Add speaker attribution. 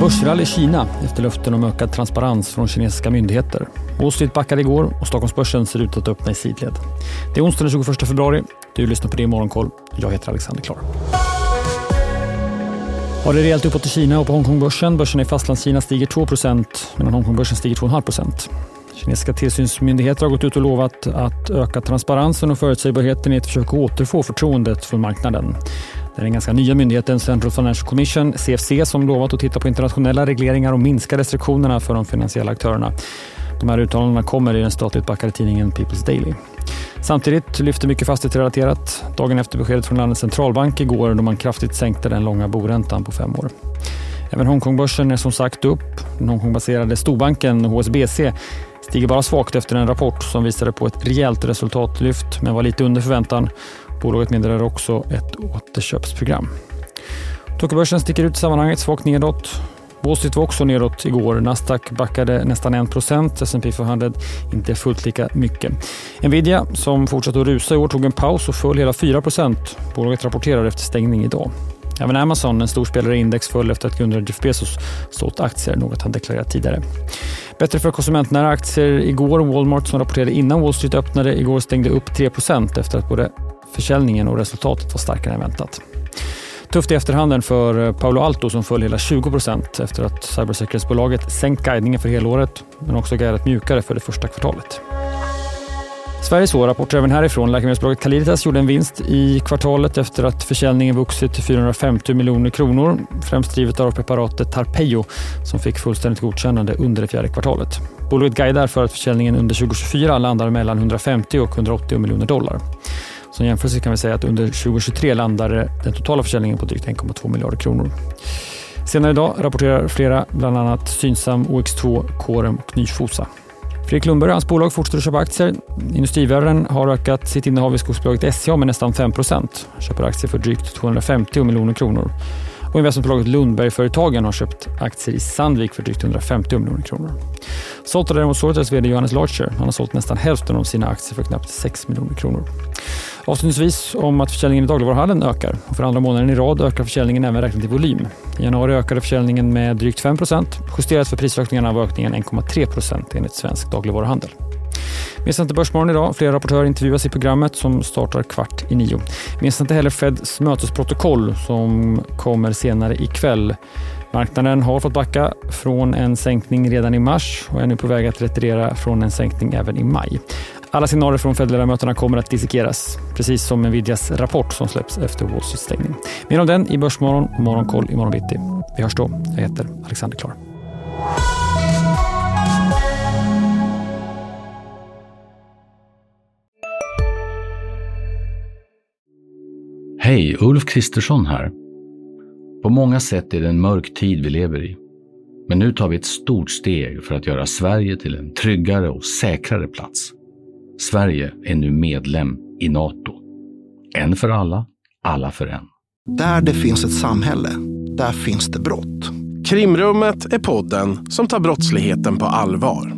Speaker 1: Börsrally i Kina efter löften om ökad transparens från kinesiska myndigheter. Wall Street backade igår och Stockholmsbörsen ser ut att öppna i sidled. Det är onsdag den 21 februari. Du lyssnar på det i Morgonkoll. Jag heter Alexander Klar. Har det rejält uppåt i Kina och på Hongkongbörsen. Börsen i Fastlandskina stiger 2% medan Hongkongbörsen stiger 2,5% Kinesiska tillsynsmyndigheter har gått ut och lovat att öka transparensen och förutsägbarheten i ett försök att återfå förtroendet från marknaden. Det är den ganska nya myndigheten Central Financial Commission, CFC, som lovat att titta på internationella regleringar och minska restriktionerna för de finansiella aktörerna. De här uttalandena kommer i den statligt backade tidningen People's Daily. Samtidigt lyfter mycket fastighetsrelaterat dagen efter beskedet från landets centralbank igår då man kraftigt sänkte den långa boräntan på fem år. Även Hongkongbörsen är som sagt upp. Den Hongkongbaserade storbanken HSBC stiger bara svagt efter en rapport som visade på ett rejält resultatlyft men var lite under förväntan. Bolaget meddelar också ett återköpsprogram. Tokyobörsen sticker ut i sammanhanget, svagt nedåt. Wall Street var också nedåt igår. Nasdaq backade nästan 1% S&P 500 inte fullt lika mycket. Nvidia, som fortsatte att rusa i år, tog en paus och föll hela 4% Bolaget rapporterar efter stängning idag. Även Amazon, en stor spelare i index, föll efter att grundaren Jeff Bezos sålt aktier, något han deklarerat tidigare. Bättre för konsumentnära aktier igår. Walmart som rapporterade innan Wall Street öppnade igår stängde upp 3% efter att både försäljningen och resultatet var starkare än väntat. Tufft i efterhanden för eh, Paolo Alto som föll hela 20% efter att cybersäkerhetsbolaget sänkt guidningen för helåret men också guidat mjukare för det första kvartalet. Sveriges år rapporterar även härifrån. Läkemedelsbolaget Caliditas gjorde en vinst i kvartalet efter att försäljningen vuxit till 450 miljoner kronor. Främst drivet av preparatet Tarpeio som fick fullständigt godkännande under det fjärde kvartalet. Bolaget guidar för att försäljningen under 2024 landar mellan 150 och 180 miljoner dollar. Som jämförelse kan vi säga att under 2023 landade den totala försäljningen på drygt 1,2 miljarder kronor. Senare idag rapporterar flera, bland annat Synsam, OX2, Corem och Nyfosa. Fredrik Lundberg och hans bolag fortsätter att köpa aktier. Industrivärden har ökat sitt innehav i skogsbolaget SCA med nästan 5% köper aktier för drygt 250 miljoner kronor. Och investmentbolaget Lundbergföretagen har köpt aktier i Sandvik för drygt 150 miljoner kronor. Sålt har däremot Sorters vd Johannes Larcher. Han har sålt nästan hälften av sina aktier för knappt 6 miljoner kronor. Avslutningsvis om att försäljningen i dagligvaruhandeln ökar. För andra månaden i rad ökar försäljningen även räknat i volym. I januari ökade försäljningen med drygt 5% justerat för prisökningarna var ökningen 1,3% enligt Svensk dagligvaruhandel. Missa inte Börsmorgon idag. Flera rapportörer intervjuas i programmet som startar kvart i nio. Missa inte heller Feds mötesprotokoll som kommer senare ikväll. Marknaden har fått backa från en sänkning redan i mars och är nu på väg att retirera från en sänkning även i maj. Alla signaler från Fed-ledamöterna kommer att dissekeras, precis som Nvidias rapport som släpps efter Wall Street-stängning. Mer om den i Börsmorgon och Morgonkoll imorgon bitti. Vi hörs då. Jag heter Alexander Klar.
Speaker 2: Hej, Ulf Kristersson här. På många sätt är det en mörk tid vi lever i. Men nu tar vi ett stort steg för att göra Sverige till en tryggare och säkrare plats. Sverige är nu medlem i Nato. En för alla, alla för en.
Speaker 3: Där det finns ett samhälle, där finns det brott.
Speaker 4: Krimrummet är podden som tar brottsligheten på allvar.